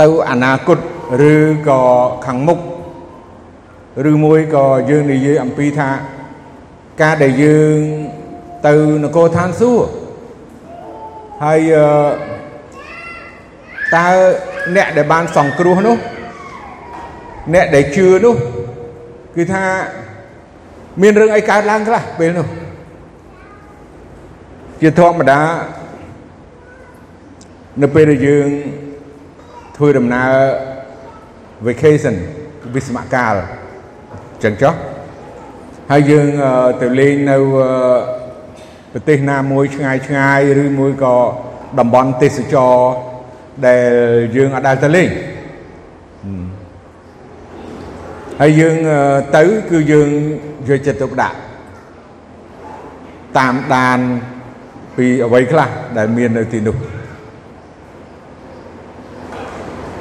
ទៅអនាគតឬក៏ខាងមុខឬមួយក៏យើងនិយាយអំពីថាការដែលយើងទៅនគរឋានសួគ៌ហើយតើអ្នកដែលបានសង្គ្រោះនោះអ្នកដែលជឿនោះគឺថាមានរឿងអីកើតឡើងខ្លះពេលនោះជាធម្មតានៅពេលដែលយើង ធ្វើដំណើរ vacation វិស្មកាលចឹងចុះហើយយើងទៅលេងនៅប្រទេសណាមួយឆ្ងាយឆ្ងាយឬមួយក៏តំបន់ទេសចរដែលយើងអាចដើរទៅលេងហើយយើងទៅគឺយើងយកចិត្តទុកដាក់តាមដានពីអ្វីខ្លះដែលមាននៅទីនោះ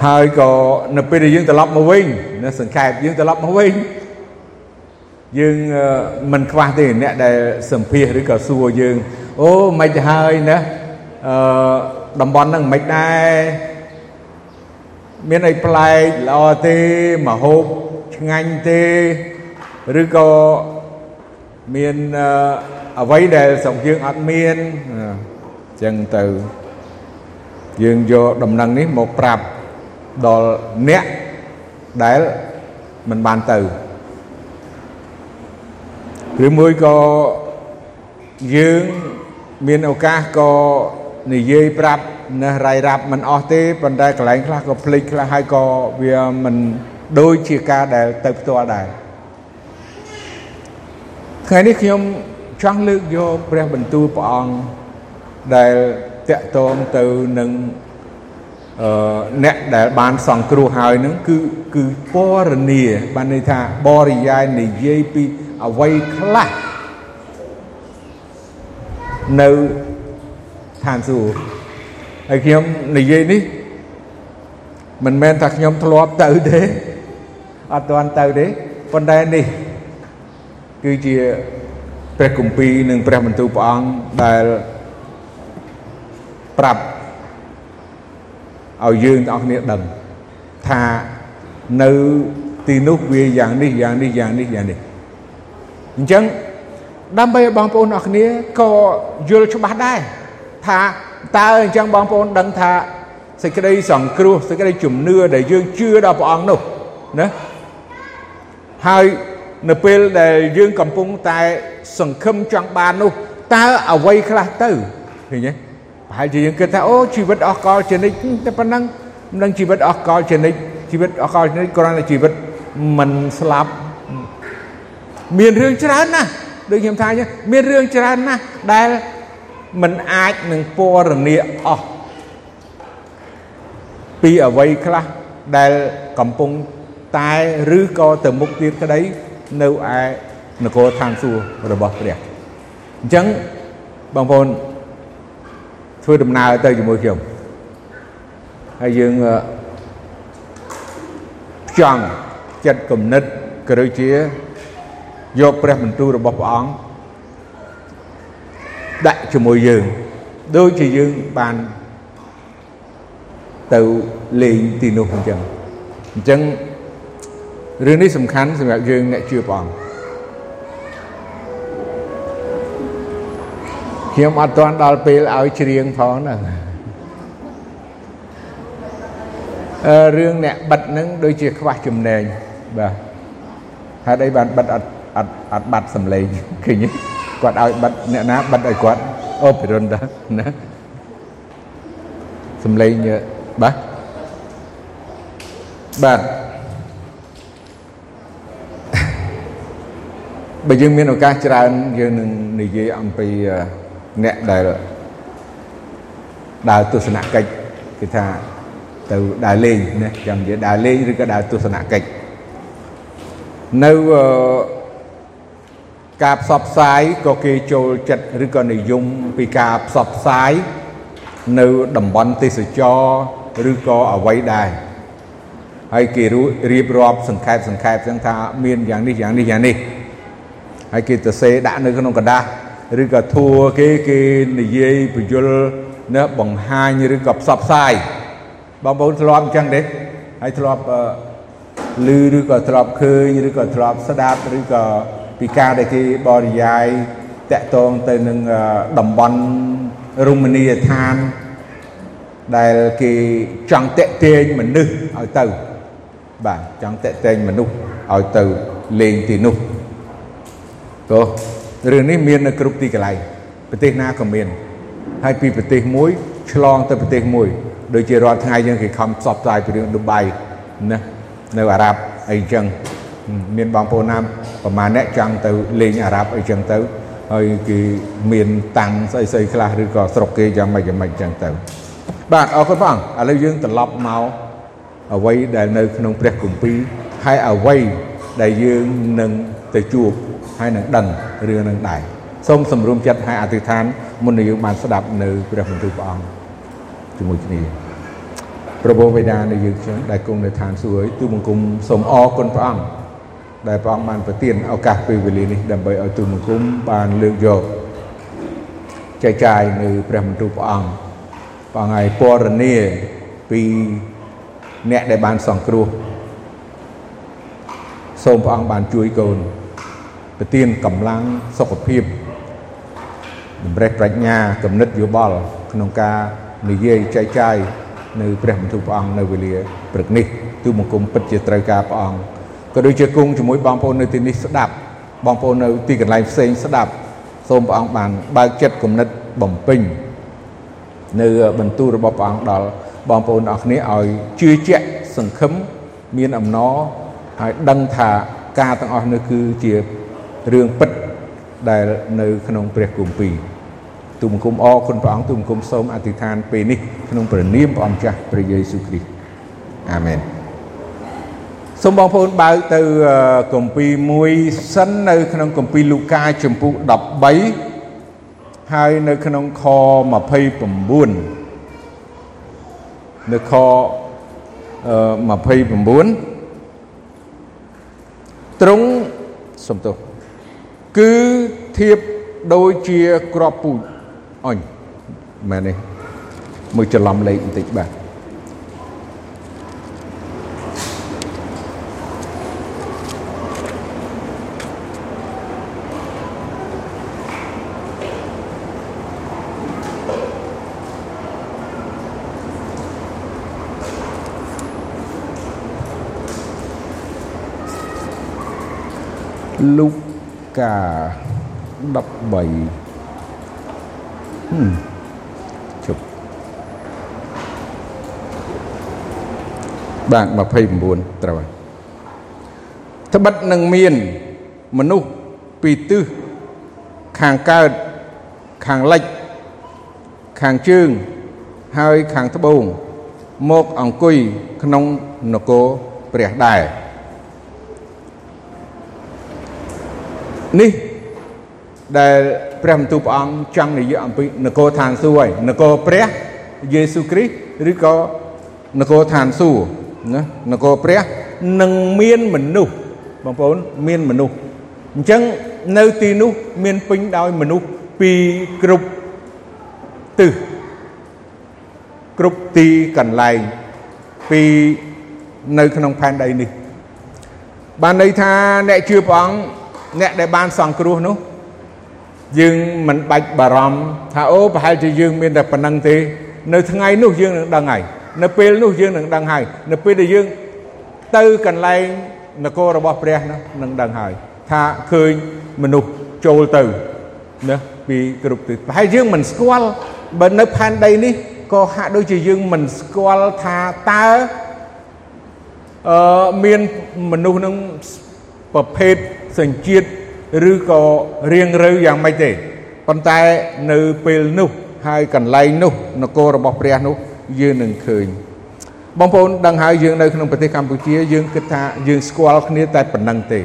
ហើយក៏នៅពេលដែលយើងត្រឡប់មកវិញនៅសង្ខេបយើងត្រឡប់មកវិញយើងមិនខ្វះទេអ្នកដែលសម្ភាសឬក៏សួរយើងអូមិនទៅហើយណាអឺតំបន់ហ្នឹងមិនដែរមានអីប្លែកល្អទេមហូបឆ្ងាញ់ទេឬក៏មានអ្វីដែលស្រុកយើងអត់មានអញ្ចឹងទៅយើងយកដំណឹងនេះមកប្រាប់ ដល់អ្នកដែលមិនបានទៅឬមួយក៏យើងមានឱកាសក៏និយាយប្រាប់ណារាយរាប់មិនអស់ទេប៉ុន្តែកន្លែងខ្លះក៏ភ្លេចខ្លះហើយក៏វាមិនដូចជាការដែលទៅផ្ទាល់ដែរថ្ងៃនេះខ្ញុំចង់លើកយកព្រះបន្ទូលព្រះអង្គដែលតកតងទៅនឹង អឺអ្នកដែលបានសង្គ្រោះហើយនឹងគឺគឺពរនីបានន័យថាបរិយាយនិយាយពីអ្វីខ្លះនៅឋានសួគ៌ហើយខ្ញុំនិយាយនេះមិនមែនថាខ្ញុំធ្លាប់ទៅទេអត់ទាន់ទៅទេប៉ុន្តែនេះ គឺជាព្រះគម្ពីរនិងព្រះបន្ទូលព្រះអង្គដែលប្រាប់ ឲ្យយើងទាំងអស់គ្នាដឹងថានៅទីនោះវាយ៉ាងនេះយ៉ាងនេះយ៉ាងនេះយ៉ាងនេះអញ្ចឹងដើម្បីឲ្យបងប្អូនអរគ្នាក៏យល់ច្បាស់ដែរថាតើអញ្ចឹងបងប្អូនដឹងថាសេចក្តីសង្គ្រោះសេចក្តីជំនឿដែលយើងជឿដល់ព្រះអង្គនោះណាហើយនៅពេលដែលយើងកំពុងតែសង្ឃឹមចង់បាននោះតើអ្វីខ្លះទៅឃើញទេ ប្រហែលជាយើងគិតថាអូជីវិតអស់កលជានិច្ចតែប៉ុណ្ណឹងមិនដឹងជីវិតអស់កលជានិច្ចជីវិតអស់កលជានិច្ចគ្រាន់តែជីវិតមិនស្លាប់មានរឿងច្រើនណាស់ដូចខ្ញុំថាអញ្ចឹងមានរឿងច្រើនណាស់ដែលមិនអាចនឹងពរនាអស់ពីអ្វីខ្លះដែលកំពុងតែឬក៏ទៅមុខទៀតក្តីនៅឯនគរឋានសួគ៌របស់ព្រះអញ្ចឹងបងប្អូន ធ្វើដំណើរទៅជាមួយខ្ញុំហើយយើងផ្ចង់ចិត្តគំនិតក៏ដូចជាយកព្រះបន្ទូលរបស់ព្រះអង្គដាក់ជាមួយយើងដូចជាយើងបានទៅលេងទីនោះអញ្ចឹងអញ្ចឹងរឿងនេះសំខាន់សម្រាប់យើងអ្នកជឿព្រះអង្គ ខ្ញុំអត់ទាន់ដល់ពេលឲ្យច្រៀងផងហ្នឹងអឺរឿងអ្នកបិទហ្នឹងដូចជាខ្វះចំណេញបាទហេតុអីបានបិទអត់អត់អត់បាត់សម្លេងឃើញគាត់ឲ្យបិទអ្នកណាបិទឲ្យគាត់អូពិរុនតាណាសម្លេងបាទបាទបើយើងមានឱកាសច្រើនយើងនឹងនិយាយអំពី អ្នកដែលដើរទស្សនកិច្ចគឺថាទៅដើរលេងណាចាំនិយាយដើរលេងឬក៏ដើរទស្សនកិច្ចនៅការផ្សព្វផ្សាយក៏គេចូលចិត្តឬក៏និយមពីការផ្សព្វផ្សាយនៅតំបន់ទេសចរឬក៏អ្វីដែរហើយគេរៀបរាប់សង្ខេបសង្ខេបចឹងថាមានយ៉ាងនេះយ៉ាងនេះយ៉ាងនេះហើយគេទៅសេដាក់នៅក្នុងกระดาษ ឬក៏ធัวគេគេនិយាយបញ្យលណាបង្ហាញឬក៏ផ្សព្វផ្សាយបងប្អូនធ្លាប់អញ្ចឹងទេហើយធ្លាប់ឮឬក៏ធ្លាប់ឃើញឬក៏ធ្លាប់ស្ដាប់ឬក៏ពីការដែលគេបរិយាយតាក់ទងទៅនឹងតំបន់រមណីយដ្ឋានដែលគេចង់តាក់ទាញមនុស្សឲ្យទៅបាទចង់តាក់ទាញមនុស្សឲ្យទៅលេងទីនោះព្រោះរឿងនេះមាននៅគ្រប់ទីកន្លែងប្រទេសណាក៏មានហើយពីប្រទេសមួយឆ្លងទៅប្រទេសមួយដូចជារាល់ថ្ងៃយើងគេខំផ្សព្វផ្សាយពីរឿងឌូបៃណានៅអារ៉ាប់អីចឹងមានបងប្អូនណាប្រហែលអ្នកចង់ទៅលេងអារ៉ាប់អីចឹងទៅហើយគេមានតាំងស្អីស្អីខ្លះឬក៏ស្រុកគេយ៉ាងម៉េចយ៉ាងម៉េចចឹងទៅបាទអរគុណបងឥឡូវយើងត្រឡប់មកអ្វីដែលនៅក្នុងព្រះគម្ពីរហើយអ្វីដែលយើងនឹងទៅជួប ហើយនឹងដឹងរឿងនឹងដែរសូមសម្រុំចិត្តហើយអធិដ្ឋានមុននឹងយើងបានស្ដាប់នៅព្រះបន្ទូលព្រះអង្គជាមួយគ្នាព្រះបិតានៃយើងខ្ញុំដែលគង់នៅឋានសួគ៌ទូបង្គំសូមអរគុណព្រះអង្គដែលព្រះអង្គបានប្រទានឱកាសពេលវេលានេះដើម្បីឲ្យទូបង្គំបានលើកយកចែកចាយនៅព្រះបន្ទូលព្រះអង្គព្រះអង្គឲ្យពរនាពីអ្នកដែលបានសង្គ្រោះសូមព្រះអង្គបានជួយកូន ប្រទានកម្លាំងសុខភាពតម្រេះប្រាជ្ញាគំនិតយោបល់ក្នុងការនិយាយចែកចាយនៅព្រះបន្ទូលព្រះអង្គនៅវេលាព្រឹកនេះទូបង្គំពិតជាត្រូវការព្រះអង្គក៏ដូចជាគង់ជាមួយបងប្អូននៅទីនេះស្ដាប់បងប្អូននៅទីកន្លែងផ្សេងស្ដាប់សូមព្រះអង្គបានបើកចិត្តគំនិតបំពេញនៅបន្ទូលរបស់ព្រះអង្គដល់បងប្អូនអរគ្នាឲ្យជឿជាក់សង្ឃឹមមានអំណរហើយដឹងថាការទាំងអស់នោះគឺជា រឿងពិតដែលនៅក្នុងព្រះគម្ពីរទូបង្គំអរគុណព្រះអង្គទូបង្គំសូមអធិដ្ឋានពេលនេះក្នុងព្រះនាមព្រះអង្គចាស់ព្រះយេស៊ូវគ្រីស្ទអាមែនសូមបងប្អូនបើកទៅគម្ពីរមួយសិននៅក្នុងគម្ពីរលូកាចំពុក13ហើយនៅក្នុងខ29នៅខ29ត្រង់សំទោស គឺធៀបដូចជាក្របពូជអញមែនទេមួយច្រឡំលេខបន្តិចបាទលូកា 13ហឹមជប់បាទ29ត្រូវហើយត្បិតនឹងមានមនុស្សពីទិសខាងកើតខាងលិចខាងជើងហើយខាងត្បូងមកអង្គុយក្នុងនគរព្រះដែរ នេះដែលព្រះបន្ទូលព្រះអង្គចង់និយាយអំពីនគរឋានសួគ៌ហើយនគរព្រះយេស៊ូវគ្រីស្ទឬក៏នគរឋានសួគ៌ណានគរព្រះនឹងមានមនុស្សបងប្អូនមានមនុស្សអញ្ចឹងនៅទីនោះមានពេញដោយមនុស្សពីគ្រប់ទិសគ្រប់ទីកន្លែងពីនៅក្នុងផែនដីនេះបានន័យថាអ្នកជឿព្រះអង្គ អ្នកដែលបានសង្គ្រោះនោះយើងមិនបាច់បារម្ភថាអូប្រហែលជាយើងមានតែប៉ុណ្្នឹងទេ នៅថ្ងៃនោះយើងនឹងដឹងហើយនៅពេលនោះយើងនឹងដឹងហើយនៅពេលដែលយើងទៅកន្លែងនគររបស់ព្រះនោះនឹងដឹងហើយថាឃើញមនុស្សចូលទៅណាពីគ្រប់ទិសប្រហែលយើងមិនស្គាល់បើនៅផែនដីនេះក៏ហាក់ដូចជាយើងមិនស្គាល់ថាតើអឺមានមនុស្សនឹងប្រភេទ សញ្ជាតិឬក៏រៀងរើយ៉ាងម៉េចទេប៉ុន្តែនៅពេលនោះហើយកន្លែងនោះនគររបស់ព្រះនោះយើងនឹងឃើញបងប្អូនដឹងហើយយើងនៅក្នុងប្រទេសកម្ពុជាយើងគិតថាយើងស្គាល់គ្នាតែប៉ុណ្្នឹងទេ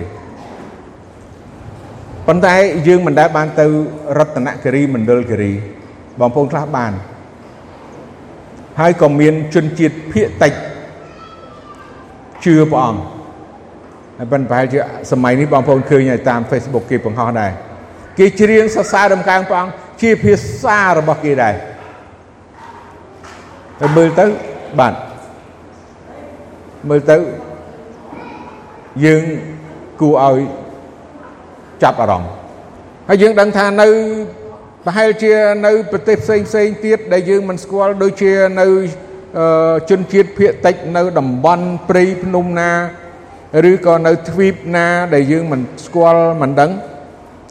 ប៉ុន្តែយើងមិនដែលបានទៅរតនគិរីមណ្ឌលគិរីបងប្អូនខ្លះបានហើយក៏មានជនជាតិភៀកតិចជឿព្រះអង្គហើយ ប៉ុន្តែប្រហែលជាសម័យនេះបងប្អូនឃើញហើយតាម Facebook គេបង្ហោះដែរគេច្រៀងសរសើររំកាងព្រះអង្គជាភាសារបស់គេដែរទៅមើលទៅបាទមើលទៅយើងគួរឲ្យចាប់អារម្មណ៍ហើយយើងដឹងថានៅប្រហែលជានៅប្រទេសផ្សេងផ្សេងទៀតដែលយើងមិនស្គាល់ដូចជានៅជនជាតិភៀកតិចនៅតំបន់ព្រៃភ្នំណា ឬក៏នៅទ្វីបណាដែលយើងមិនស្គាល់មិនដឹង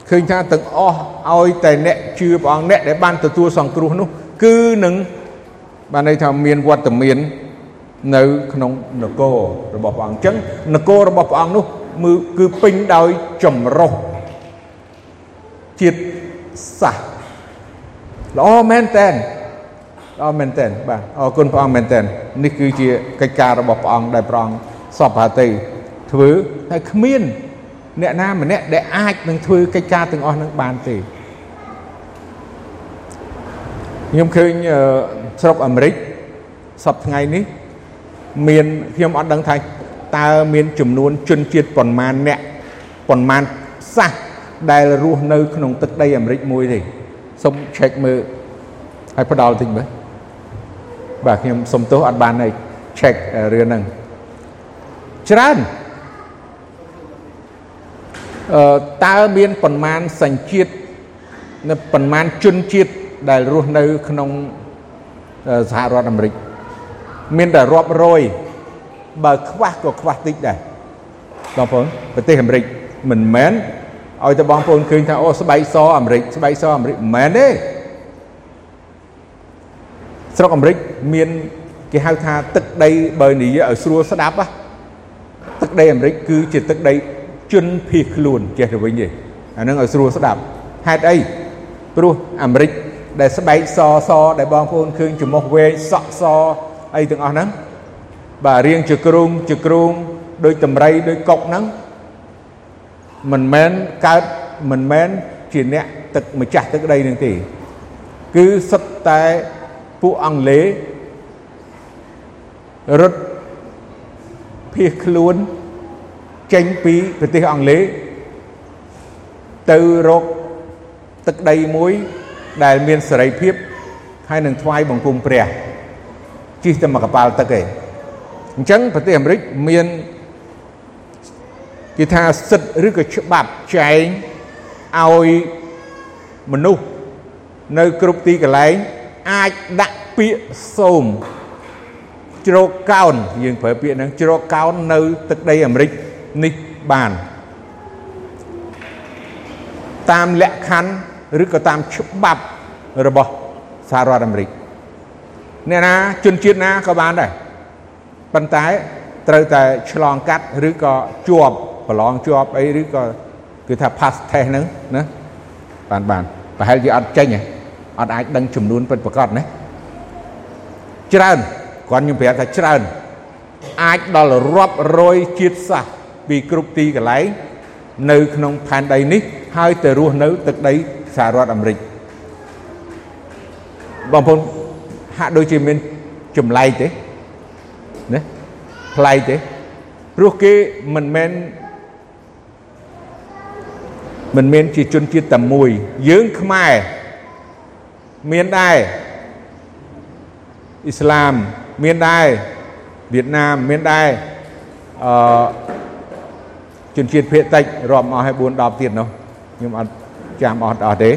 ឃើញថាទាំងអស់ឲ្យតែអ្នកជឿព្រះអង្គអ្នកដែលបានទទួលសង្គ្រោះនោះ គឺនឹងបានន័យថាមានវត្តមាននៅក្នុងនគររបស់ព្រះអង្គអញ្ចឹងនគររបស់ព្រះអង្គនោះគឺពេញដោយចម្រុះជាតិសាសល្អមែនតែនល្អមែនតែនបាទអរគុណព្រះអង្គមែនតែននេះគឺជាកិច្ចការរបស់ព្រះអង្គដែលព្រះអង្គសពហាតី ធ្វើហើយគ្មាន អ្នកណាម្នាក់ដែលអាចនឹងធ្វើកិច្ចការទាំងអស់នឹងបានទេខ្ញុំឃើញស្រុកអាមេរិកសពថ្ងៃនេះ មានខ្ញុំអត់ដឹងថាតើមានចំនួនជនជាតិប៉ុន្មានអ្នកប៉ុន្មានសាសដែលរស់នៅ ក្នុងទឹកដីអាមេរិកមួយទេសូម check មើលឲ្យផ្ដាល់តិចមើលបាទខ្ញុំសុំទោសអត់បានឲ្យ check រឿងហ្នឹងច្រើនអឺ តើមានប៉ុន្មានសញ្ជាតិនៅប៉ុន្មានជនជាតិដែលរស់នៅក្នុងសហរដ្ឋអាមេរិកមានតែរាប់រយបើខ្វះក៏ខ្វះតិចដែរបងប្អូនប្រទេសអាមេរិកមិនមែនឲ្យតែបងប្អូនឃើញថាអូស្បែកសអាមេរិកស្បែកសអាមេរិកមិនមែនទេស្រុកអាមេរិកមានគេហៅថាទឹកដីបើនិយាយឲ្យស្រួលស្ដាប់ទឹកដីអាមេរិកគឺជាទឹកដី ជនភៀសខ្លួនចេះទៅវិញទេអានឹងឲ្យស្រួលស្ដាប់ហេតុអីព្រោះអាមេរិកដែលស្បែកសសដែលបងប្អូនឃើញច្រមុះវែងសក់សអីទាំងអស់ហ្នឹងបាទរៀងជាគ្រូងជាគ្រូងដូចតម្រៃដូចកុកហ្នឹងមិនមែនកើតមិនមែនជាអ្នកទឹកម្ចាស់ទឹកដីនឹងទេ គឺសុទ្ធតែពួកអង់គ្លេសរត់ភៀសខ្លួន ចេញពីប្រទេសអង់គ្លេសទៅរកទឹកដីមួយដែលមានសេរីភាពហើយនឹងថ្វាយបង្គំព្រះជិះតែមកកប៉ាល់ទឹកឯងអញ្ចឹងប្រទេសអាមេរិកមានគេថាសិទ្ធិឬក៏ច្បាប់ចែងឲ្យមនុស្សនៅគ្រប់ទីកន្លែងអាចដាក់ពាក្យសូមជ្រកកោនយើងប្រើពាក្យហ្នឹងជ្រកកោននៅទឹកដីអាមេរិក នេះបាន តាមលក្ខខណ្ឌឬក៏តាមច្បាប់របស់សហរដ្ឋអាមេរិកអ្នកណាជនជាតិណាក៏បានដែរប៉ុន្តែត្រូវតែឆ្លងកាត់ឬក៏ជាប់ប្រឡងជាប់អីឬក៏គឺថា pass test ហ្នឹងណាបានបានប្រហែលជាអត់ចេញអត់អាចដឹងចំនួនពិតប្រាកដណាច្រើនគាត់ខ្ញុំប្រាប់ថាច្រើន អាចដល់រាប់រយជាតិសាសន៍ ពីគ្រប់ទីកន្លែងនៅក្នុងផែនដីនេះហើយទៅរស់នៅទឹកដីសហរដ្ឋអាមេរិកបងប្អូនហាក់ដូចជាមានចម្លែកទេណាប្លែកទេព្រោះគេមិនមែនមិនមែនជាជនជាតិតែមួយ យើងខ្មែរមានដែរអ៊ីស្លាមមានដែរវៀតណាមមានដែរអឺ ជនជាតិភាគតិចរាប់មកឲ្យ4 10ទៀតនោះខ្ញុំអត់ចាំអត់អស់ទេ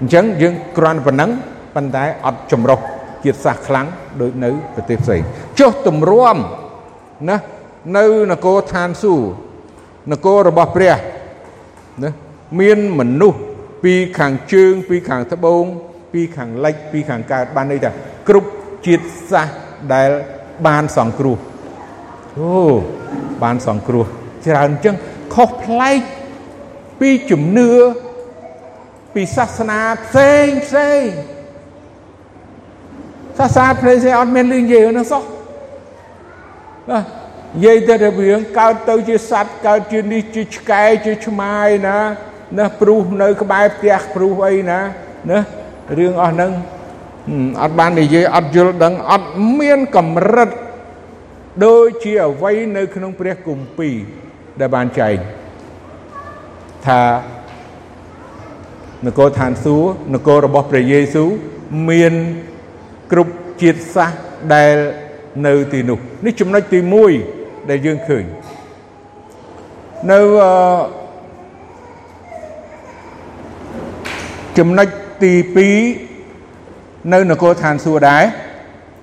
អញ្ចឹងយើងគ្រាន់ប៉ុណ្ណឹងប៉ុន្តែអត់ចម្រុះជាតិសាសន៍ខ្លាំងដូចនៅប្រទេសផ្សេងចុះទម្រាំណានៅនគរឋានសួគ៌នគររបស់ព្រះណាមានមនុស្សពីខាងជើង ពីខាងត្បូង ពីខាងលិចពីខាងកើតបានន័យថាគ្រប់ជាតិសាសន៍ដែលបានសង្គ្រោះអូបានសង្គ្រោះ ច្រើនអញ្ចឹងខុសប្លែកពីជំនឿពីសាសនាផ្សេងផ្សេងសាសនាផ្សេងផ្សេងអត់មានលឺនិយាយហ្នឹងសោះណានិយាយទៅរឿងកើតទៅជាសត្វកើតជានេះជាឆ្កែជាឆ្មាយណាណាព្រុសនៅក្បែរផ្ទះព្រុសអីណាណារឿងអស់ហ្នឹងអត់បាននិយាយអត់យល់ដឹងអត់មានកម្រិតដូចជាអ្វីនៅក្នុងព្រះគម្ពីរ ដែលបានចែងថានគរឋានសួគ៌នគររបស់ព្រះយេស៊ូវមានគ្រប់ជាតិសាសន៍ដែលនៅទីនោះនេះចំណុចទី1ដែលយើងឃើញនៅអឺចំណុចទី2នៅនគរឋានសួគ៌ដែរ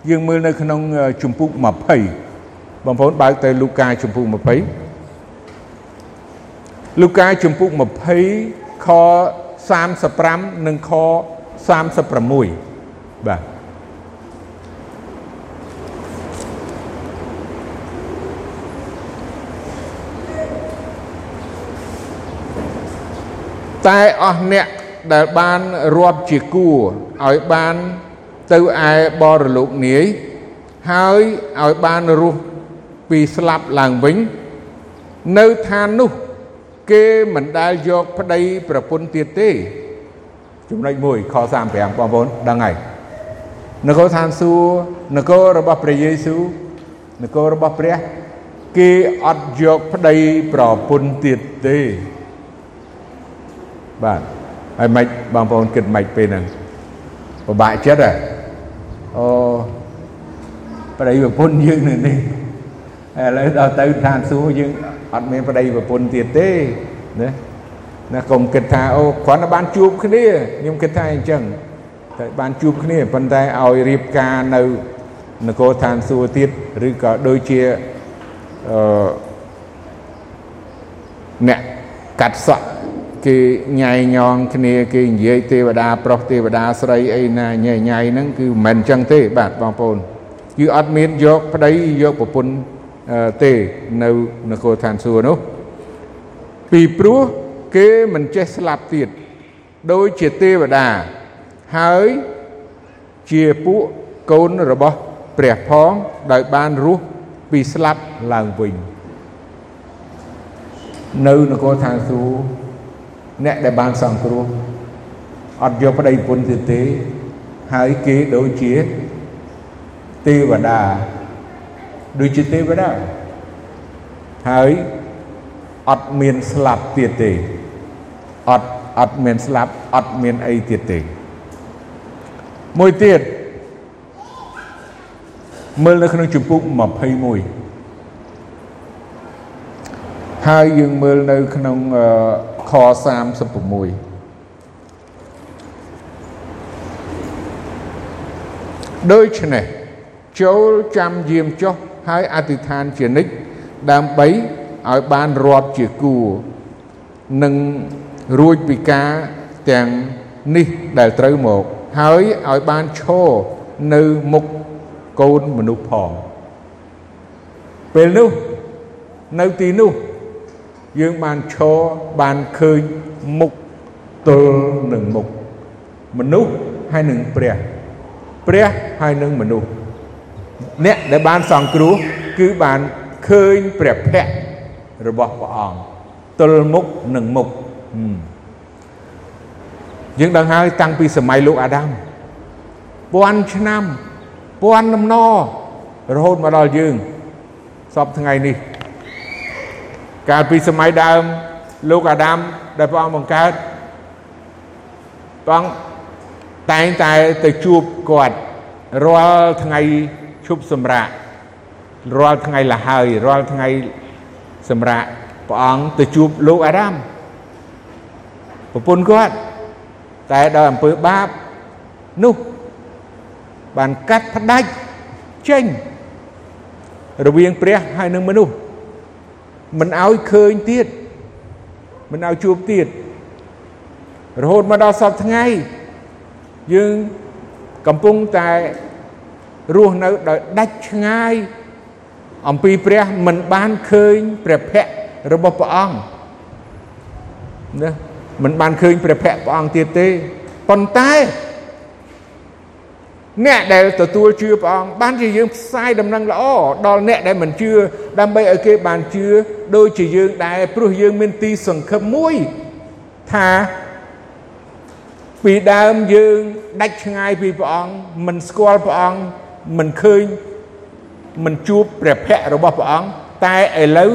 យើងមើលនៅក្នុងជំពូក20បងប្អូនបើកទៅលូកាជំពូក20 លូកាជំពូក20ខ35និងខ36បាទតែអស់អ្នកដែលបានរាប់ជាគួរឲ្យបានទៅឯបរលោកនាយហើយឲ្យបានរស់ពីស្លាប់ឡើងវិញ នៅឋាននោះ គេមិនដែលយកប្តីប្រពន្ធទៀតទេចំណុច1ខ35បងប្អូនដឹងហើយនគរឋានសួគ៌នគររបស់ព្រះយេស៊ូវនគររបស់ព្រះ គេអត់យកប្តីប្រពន្ធទៀតទេបាទហើយមិនបងប្អូនគិតមិនពេលហ្នឹងពិបាកចិត្តហ៎អូប្តីប្រពន្ធយើងនៅនេះឥឡូវដល់ទៅឋានសួគ៌យើង អត់មានប្តីប្រពន្ធទៀតទេណាណាកុំគិតថាអូគ្រាន់តែបានជួបគ្នាខ្ញុំគិតថាអញ្ចឹងតែបានជួបគ្នាប៉ុន្តែឲ្យរៀបការនៅនគរឋានសួគ៌ទៀតឬក៏ដូចជាអឺអ្នកកាត់សក់គេញ៉ៃញងគ្នាគេនិយាយទេវតាប្រុសទេវតាស្រីអីណាញ៉ៃញ៉ៃហ្នឹងគឺមិនមែនអញ្ចឹងទេបាទបងប្អូនគឺអត់មានយកប្តីយកប្រពន្ធ ទេនៅនគរឋានសួគ៌នោះពីព្រោះគេមិនចេះស្លាប់ទៀតដូចជាទេវតាហើយជាពួកកូនរបស់ព្រះផងដោយបានរស់ពីស្លាប់ឡើងវិញនៅនគរឋានសួគ៌អ្នកដែលបានសង្គ្រោះអត់យកប្តីពុនទៀតទេហើយគេដូចជាទេវតា ដូចជាទេវតាហើយអត់មានស្លាប់ទៀតទេអត់អត់មានស្លាប់អត់មានអីទៀតទេមួយទៀតមើលនៅក្នុងជំពូក21ហើយយើងមើលនៅក្នុងខ36ដូច្នេះចូលចាំយាមចុះ ហើយអធិដ្ឋានជានិច្ចដើម្បីឲ្យបានរាប់ជាគួរនិងរួចពីការទាំងនេះដែលត្រូវមក ហើយឲ្យបានឈរនៅមុខកូនមនុស្សផងពេលនោះនៅទីនោះយើងបានឈរបានឃើញមុខទល់នឹងមុខមនុស្សហើយនឹងព្រះ ព្រះហើយនឹងមនុស្ស អ្នកដែលបានសង្គ្រោះគឺបានឃើញព្រះភ័ក្ត្ររបស់ព្រះអង្គទល់មុខនឹងមុខយើងដឹងហើយតាំងពីសម័យលោកអាដាមពាន់ឆ្នាំពាន់ដំណរហូតមកដល់យើងសពថ្ងៃនេះ កាលពីសម័យដើមលោកអាដាមដែលព្រះអង្គបង្កើតព្រះអង្គតែងតែទៅជួបគាត់រាល់ថ្ងៃ ឈប់សម្រាករាល់ថ្ងៃលហើយរាល់ថ្ងៃសម្រាកព្រះអង្គទៅជួបលោកអាដាមប្រពន្ធគាត់តែដោយអំពើបាបនោះបានកាត់ផ្ដាច់ចេញរវាងព្រះហើយនឹងមនុស្សមិនឲ្យឃើញទៀតមិនឲ្យជួបទៀតរហូតមកដល់សពថ្ងៃយើងកំពុងតែ រស់នៅដោយដាច់ឆ្ងាយអំពីព្រះមិនបានឃើញព្រះភ័ក្ត្ររបស់ព្រះអង្គណាមិនបានឃើញព្រះភ័ក្ត្រព្រះអង្គទៀតទេប៉ុន្តែអ្នកដែលទទួលជឿព្រះអង្គបានជាយើងផ្សាយដំណឹងល្អដល់អ្នកដែលមិនជឿដើម្បីឲ្យគេបានជឿដូចជាយើងដែរព្រោះយើងមានទីសង្ឃឹមមួយថាពីដើមយើងដាច់ឆ្ងាយពីព្រះអង្គមិនស្គាល់ព្រះអង្គ មិនឃើញមិនជួបព្រះភ័ក្ត្ររបស់ព្រះអង្គតែឥឡូវ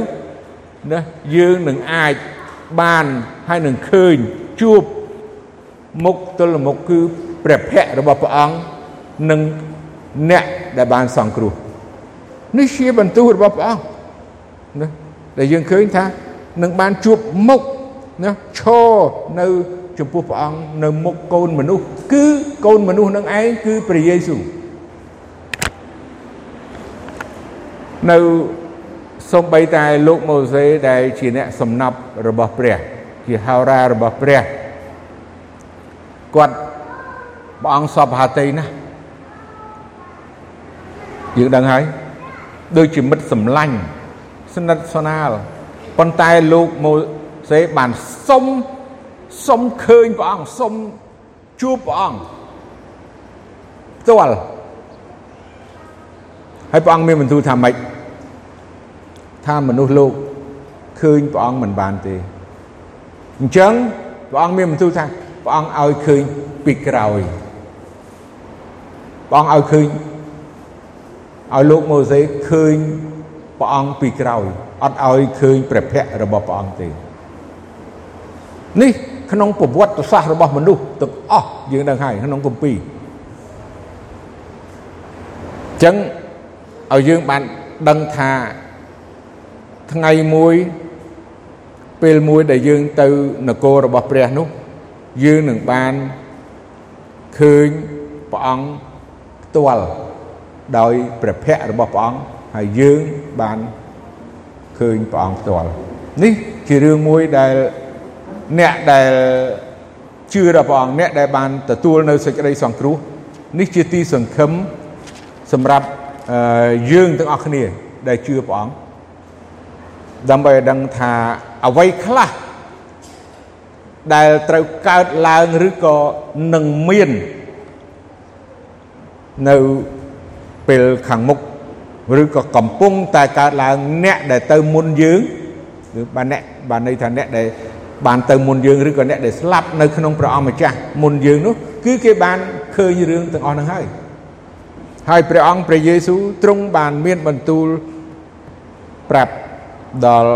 ណាយើងនឹងអាចបានហើយនឹងឃើញជួបមុខទល់មុខគឺព្រះភ័ក្ត្ររបស់ព្រះអង្គនិងអ្នកដែលបានសង្គ្រោះនេះជាបន្ទូលរបស់ព្រះអង្គណាដែលយើងឃើញថានឹងបានជួបមុខណាឈរនៅចំពោះព្រះអង្គនៅមុខកូនមនុស្សគឺកូនមនុស្សនឹងឯងគឺព្រះយេស៊ូវ នៅសំបីតែលោកម៉ូសេដែលជាអ្នកសំណប់របស់ព្រះ ជាហោរារបស់ព្រះគាត់ព្រះអង្គសពហាតីណាស់យើងដឹងហើយដូចជាមិត្តសម្លាញ់ស្និទ្ធស្នាលប៉ុន្តែលោកម៉ូសេបានសុំសុំឃើញព្រះអង្គសុំជួបព្រះអង្គផ្ទាល់ហើយព្រះអង្គមានបន្ទូលថាម៉េច ថាមនុស្សលោកឃើញព្រះអង្គមិនបានទេអញ្ចឹងព្រះអង្គមានបន្ទូលថាព្រះអង្គឲ្យឃើញពីក្រោយព្រះអង្គឲ្យឃើញឲ្យលោកម៉ូសេឃើញព្រះអង្គពីក្រោយអត់ឲ្យឃើញព្រះភ័ក្ត្ររបស់ព្រះអង្គទេនេះក្នុងប្រវត្តិសាស្ត្ររបស់មនុស្សទាំងអស់យើងដឹងហើយក្នុងគម្ពីរអញ្ចឹងឲ្យយើងបានដឹងថា ថ្ងៃមួយពេលមួយដែលយើងទៅនគររបស់ព្រះនោះយើងនឹងបានឃើញព្រះអង្គផ្ទាល់ដោយព្រះភ័ក្ត្ររបស់ព្រះអង្គហើយយើងបានឃើញព្រះអង្គផ្ទាល់នេះជារឿងមួយដែលអ្នកដែលជឿដល់ព្រះអង្គអ្នកដែលបានទទួលនៅសេចក្តីសង្គ្រោះនេះជាទីសង្ឃឹមសម្រាប់យើងទាំងអស់គ្នាដែលជឿព្រះអង្គ ដើម្បីឲ្យដឹងថាអ្វីខ្លះដែលត្រូវកើតឡើងឬក៏នឹងមាននៅពេលខាងមុខឬក៏កំពុងតែកើតឡើងអ្នកដែលទៅមុនយើងគឺបានអ្នកបានន័យថាអ្នកដែលបានទៅមុនយើងឬក៏អ្នកដែលស្លាប់នៅក្នុងព្រះអង្គម្ចាស់មុនយើងនោះគឺគេបានឃើញរឿងទាំងអស់ហ្នឹងហើយហើយព្រះអង្គព្រះយេស៊ូវទ្រង់បានមានបន្ទូលប្រាប់ ដល់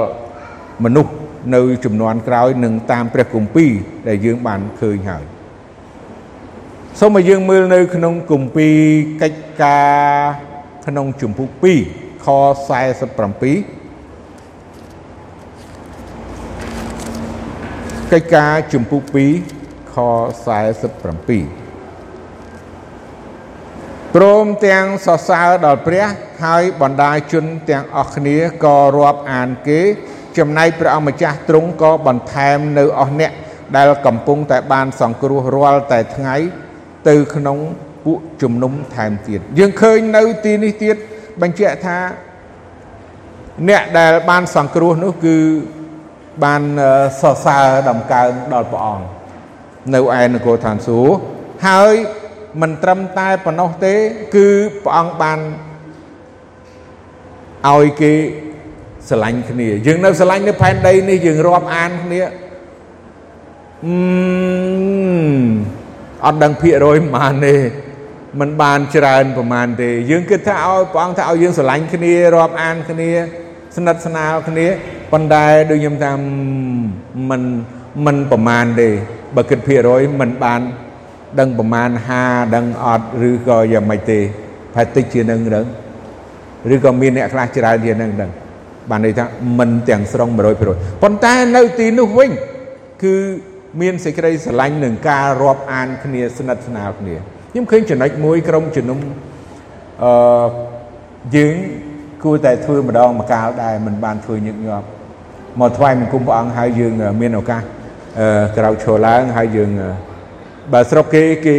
មនុស្សនៅចំនួនក្រោយនឹងតាមព្រះគម្ពីរដែលយើងបានឃើញហើយសូមឲ្យយើងមើលនៅក្នុងគម្ពីរកិច្ចការក្នុងជំពូក2ខ47កិច្ចការជំពូក2ខ47 ព្រមទាំងសរសើរដល់ព្រះ ហើយបណ្ដាជនទាំងអស់គ្នាក៏រាប់អានគេ ចំណែកព្រះអម្ចាស់ទ្រង់ក៏បន្ថែមនៅអស់អ្នកដែលកំពុងតែបានសង្គ្រោះរាល់តែថ្ងៃ ទៅក្នុងពួកជំនុំថែមទៀតយើងឃើញនៅទីនេះទៀតបញ្ជាក់ថា អ្នកដែលបានសង្គ្រោះនោះគឺបានសរសើរដំកើងដល់ព្រះអង្គនៅឯនគរឋានសួគ៌ហើយ មិនត្រឹមតែប៉ុណ្ណោះទេគឺព្រះអង្គបានឲ្យគេស្រឡាញ់គ្នាយើងនៅស្រឡាញ់នៅផែនដីនេះយើងរាប់អានគ្នាអឺអត់ដឹងភាគរយប៉ុន្មានទេมันបានច្រើនប្រមាណទេយើងគិតថាឲ្យព្រះអង្គថាឲ្យយើងស្រឡាញ់គ្នារាប់អានគ្នាស្និទ្ធស្នាលគ្នាប៉ុន្តែដូចខ្ញុំថាมันมันប្រមាណទេបើគិតភាគរយมันបាន ដឹងប្រមាណ50ដឹងអត់ឬក៏យ៉ាងម៉េចទេផែតិចជានឹងដឹងឬក៏មានអ្នកខ្លះច្រើនជានឹងដឹងបានន័យថាមិនទាំងស្រុង100%ប៉ុន្តែនៅទីនោះវិញគឺមានសេចក្តីស្រឡាញ់នឹងការរាប់អានគ្នាស្និទ្ធស្នាលគ្នាខ្ញុំឃើញចំណុចមួយក្រុមជំនុំអឺយើងគួរតែធ្វើម្ដងម្កាលដែរមិនបានធ្វើញឹកញាប់មកថ្វាយបង្គំព្រះអង្គហើយយើងមានឱកាសអឺក្រោកឈរឡើងហើយយើង បើស្រុកគេគេ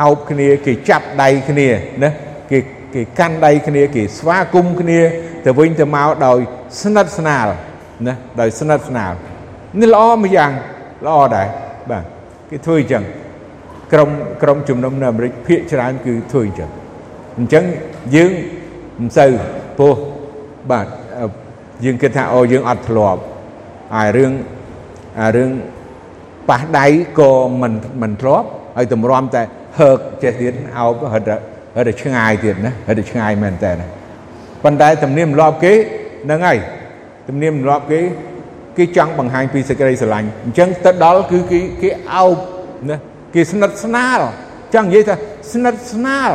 អោបគ្នាគេចាប់ដៃគ្នាណាគេគេកាន់ដៃគ្នាគេស្វាគមន៍គ្នាទៅវិញទៅមកដោយស្និទ្ធស្នាលណាដោយស្និទ្ធស្នាលនេះល្អមួយយ៉ាងល្អដែរបាទគេធ្វើអញ្ចឹងក្រុមក្រុមជំនុំនៅអាមេរិកភាគច្រើនគឺធ្វើអញ្ចឹងអញ្ចឹងយើងមិនសូវពោះបាទយើងគិតថាអូយើងអត់ធ្លាប់ហើយរឿងអារឿង ប៉ះដៃក៏មិនមិនធ្លាប់ហើយតម្រាំតែហើកចេះទៀតអោបហិតហិតឆ្ងាយទៀតណាហិតឆ្ងាយមែនតើប៉ុន្តែទំនៀមទម្លាប់គេហ្នឹងហើយទំនៀមទម្លាប់គេគេចង់បង្ហាញពីសេចក្តីស្រឡាញ់អញ្ចឹងទៅដល់គឺគេគេអោបណាគេស្និទ្ធស្នាលចង់និយាយថាស្និទ្ធស្នាល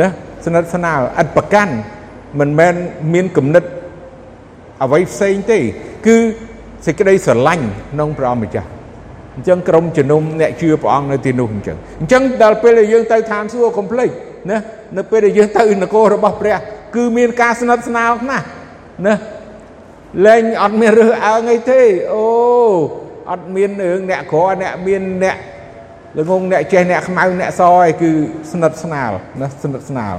ណាស្និទ្ធស្នាលឥតប្រកាន់មិនមែនមានគំនិតអ្វីផ្សេងទេ គឺ សេចក្តីស្រឡាញ់ក្នុងព្រះអង្គម្ចាស់អញ្ចឹងក្រុមជំនុំអ្នកជឿព្រះអង្គនៅទីនោះអញ្ចឹងអញ្ចឹងដល់ពេលដែលយើងទៅឋានសួគ៌កុំភ្លេចណានៅពេលដែលយើងទៅនគររបស់ព្រះ គឺមានការស្និទ្ធស្នាលណាស់ណាលែងអត់មានរើសអើងអីទេអូអត់មានរឿងអ្នកក្រអ្នកមានអ្នកល្ងងអ្នកចេះអ្នកខ្មៅអ្នកសអីគឺស្និទ្ធស្នាលណាស្និទ្ធស្នាល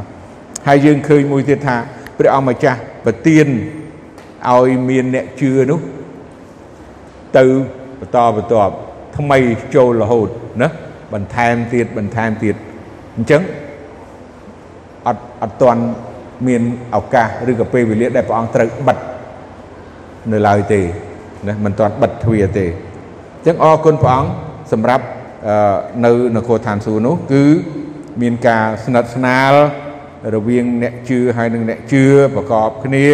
ហើយយើងឃើញមួយទៀតថាព្រះអង្គម្ចាស់ប្រទានឲ្យមានអ្នកជឿនោះ ទៅបន្តបន្ទាប់ថ្មីចូលរហូតណាបន្ថែមទៀតបន្ថែមទៀតអញ្ចឹងអត់អត់ទាន់មានឱកាសឬក៏ពេលវេលាដែលព្រះអង្គត្រូវបិទនៅឡើយទេណាមិនទាន់បិទទ្វារទេអញ្ចឹងអរគុណព្រះអង្គសម្រាប់នៅនគរឋានសួគ៌នោះគឺមានការស្និទ្ធស្នាលរវាងអ្នកជឿហើយនិងអ្នកជឿប្រកបគ្នា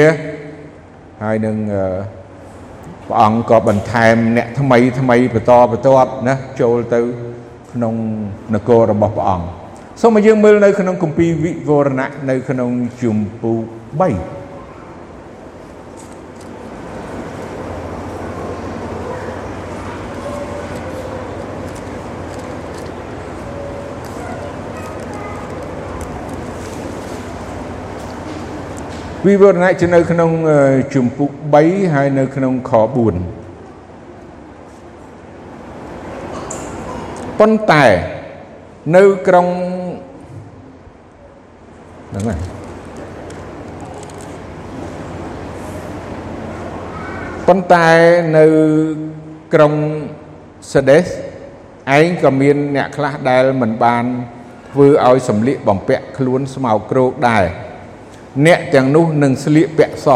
ហើយនឹង ព្រះអង្គក៏បន្ថែមអ្នកថ្មីថ្មីបន្តបន្ទាប់ណាចូលទៅក្នុងនគររបស់ព្រះអង្គសូមឲ្យយើងមើលនៅក្នុងគម្ពីរវិវរណៈនៅក្នុងជំពូក3 វិវរណៈជានៅក្នុងជំពូក3ហើយនៅក្នុងខ4ប៉ុន្តែនៅក្រុងហ្នឹងហើយប៉ុន្តែនៅក្រុងសេដេសឯងក៏មានអ្នកខ្លះដែលមិនបានធ្វើឲ្យសម្លៀកបំពាក់ខ្លួនស្មៅគ្រោកដែរ អ្នកទាំងនោះនឹងស្លៀកពាក់ស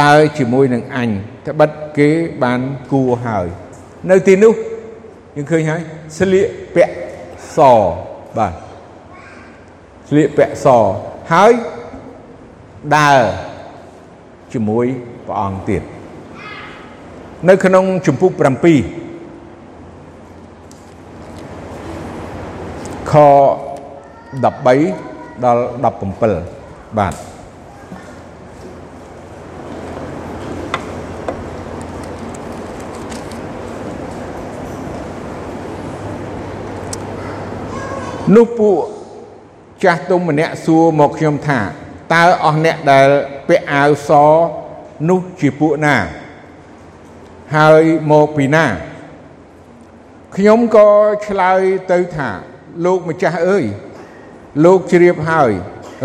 ដើរជាមួយនឹងអញត្បិតគេបានគួរហើយ នៅទីនោះយើងឃើញហើយស្លៀកពាក់សបាទស្លៀកពាក់សហើយដើរជាមួយព្រះអង្គទៀតនៅក្នុងជំពូក7ខ13ដល់17 បាទនោះពួកចាស់ទុំម្នាក់សួរមកខ្ញុំថាតើអស់អ្នកដែលពាក់អាវសនោះជាពួកណា ហើយមកពីណាខ្ញុំក៏ឆ្លើយទៅថា លោកម្ចាស់អើយ លោកជ្រាបហើយ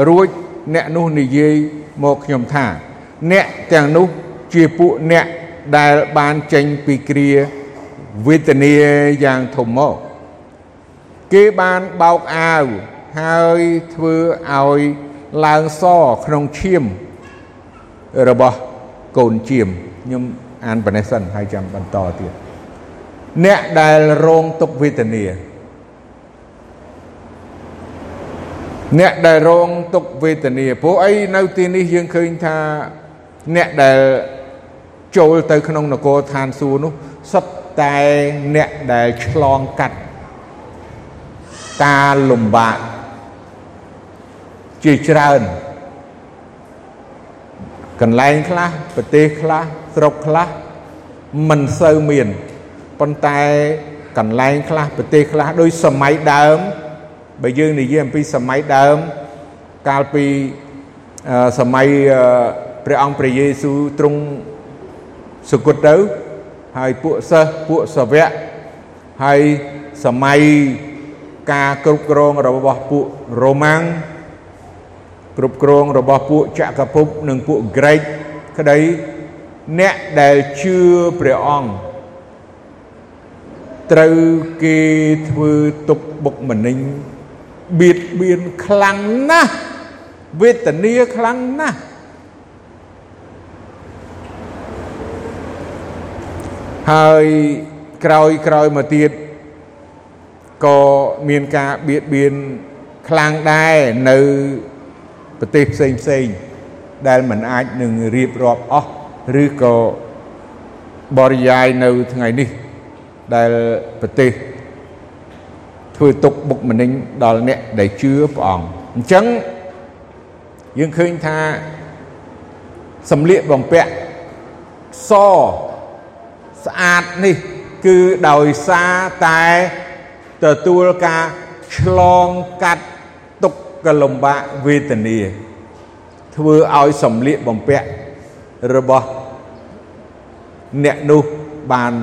រួច អ្នកនោះនិយាយមកខ្ញុំថា អ្នកទាំងនោះជាពួកអ្នកដែលបានចេញពីគ្រាវេទនាយ៉ាងធំមកគេបានបោកអាវហើយធ្វើឲ្យឡើងសក្នុងឈាមរបស់កូនជៀមខ្ញុំអានប៉ុណ្ណេះសិនហើយចាំបន្តទៀតអ្នកដែលរងទុក្ខវេទនា អ្នកដែលរងទុក្ខវេទនាព្រោះអីនៅទីនេះយើងឃើញថាអ្នកដែលចូលទៅក្នុងនគរឋានសួគ៌នោះសុទ្ធតែអ្នកដែលឆ្លងកាត់ការលំបាកជាច្រើនកន្លែងខ្លះប្រទេសខ្លះស្រុកខ្លះមិនសូវមានប៉ុន្តែកន្លែងខ្លះប្រទេសខ្លះដោយសម័យដើម បើយើងនិយាយអំពីសម័យដើមកាលពីសម័យព្រះអង្គព្រះយេស៊ូវទ្រង់សុគតទៅហើយពួកសិស្សពួកសាវកហើយសម័យការគ្រប់គ្រងរបស់ពួករ៉ូម៉ាំងគ្រប់គ្រងរបស់ពួកចក្រភពនិងពួកក្រិកក្តីអ្នកដែលជឿព្រះអង្គត្រូវគេធ្វើទុកបុកម្នេញ បៀតបៀនខ្លាំងណាស់វេទនាខ្លាំងណាស់ហើយក្រោយក្រោយមកទៀតក៏មានការបៀតបៀនខ្លាំងដែរនៅប្រទេសផ្សេងផ្សេងដែលมันអាចនឹងរៀបរាប់អស់ឬក៏បរិយាយនៅថ្ងៃនេះដែលប្រទេស ធ្វើទុកបុកម្នេញដល់អ្នកដែលជឿព្រះអង្គអញ្ចឹងយើងឃើញថាសំលៀកបំពាក់សស្អាតនេះគឺដោយសារតែទទួលការឆ្លងកាត់ទុក្ខលំបាកវេទនាធ្វើឲ្យសំលៀកបំពាក់របស់អ្នកនោះបាន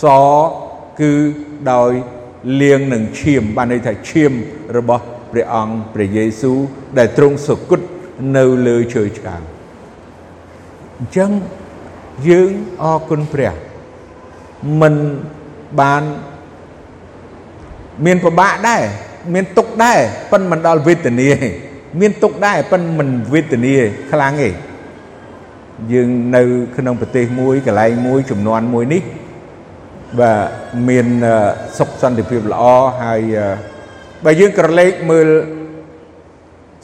សគឺដោយ លៀងនឹងឈាមបានន័យថាឈាមរបស់ព្រះអង្គព្រះយេស៊ូវដែលទ្រង់សគត់នៅលើឈើឆ្កាងអញ្ចឹងយើងអរគុណព្រះមិនបានមានពិបាកដែរមានទុកដែរប៉ុន្តែមិនដល់វេទនាមានទុកដែរប៉ុន្តែមិនវេទនាខ្លាំងទេយើងនៅក្នុងប្រទេសមួយកន្លែងមួយចំនួនមួយនេះ បាទមានសុខសន្តិភាពល្អហើយបើយើងក្រឡេកមើល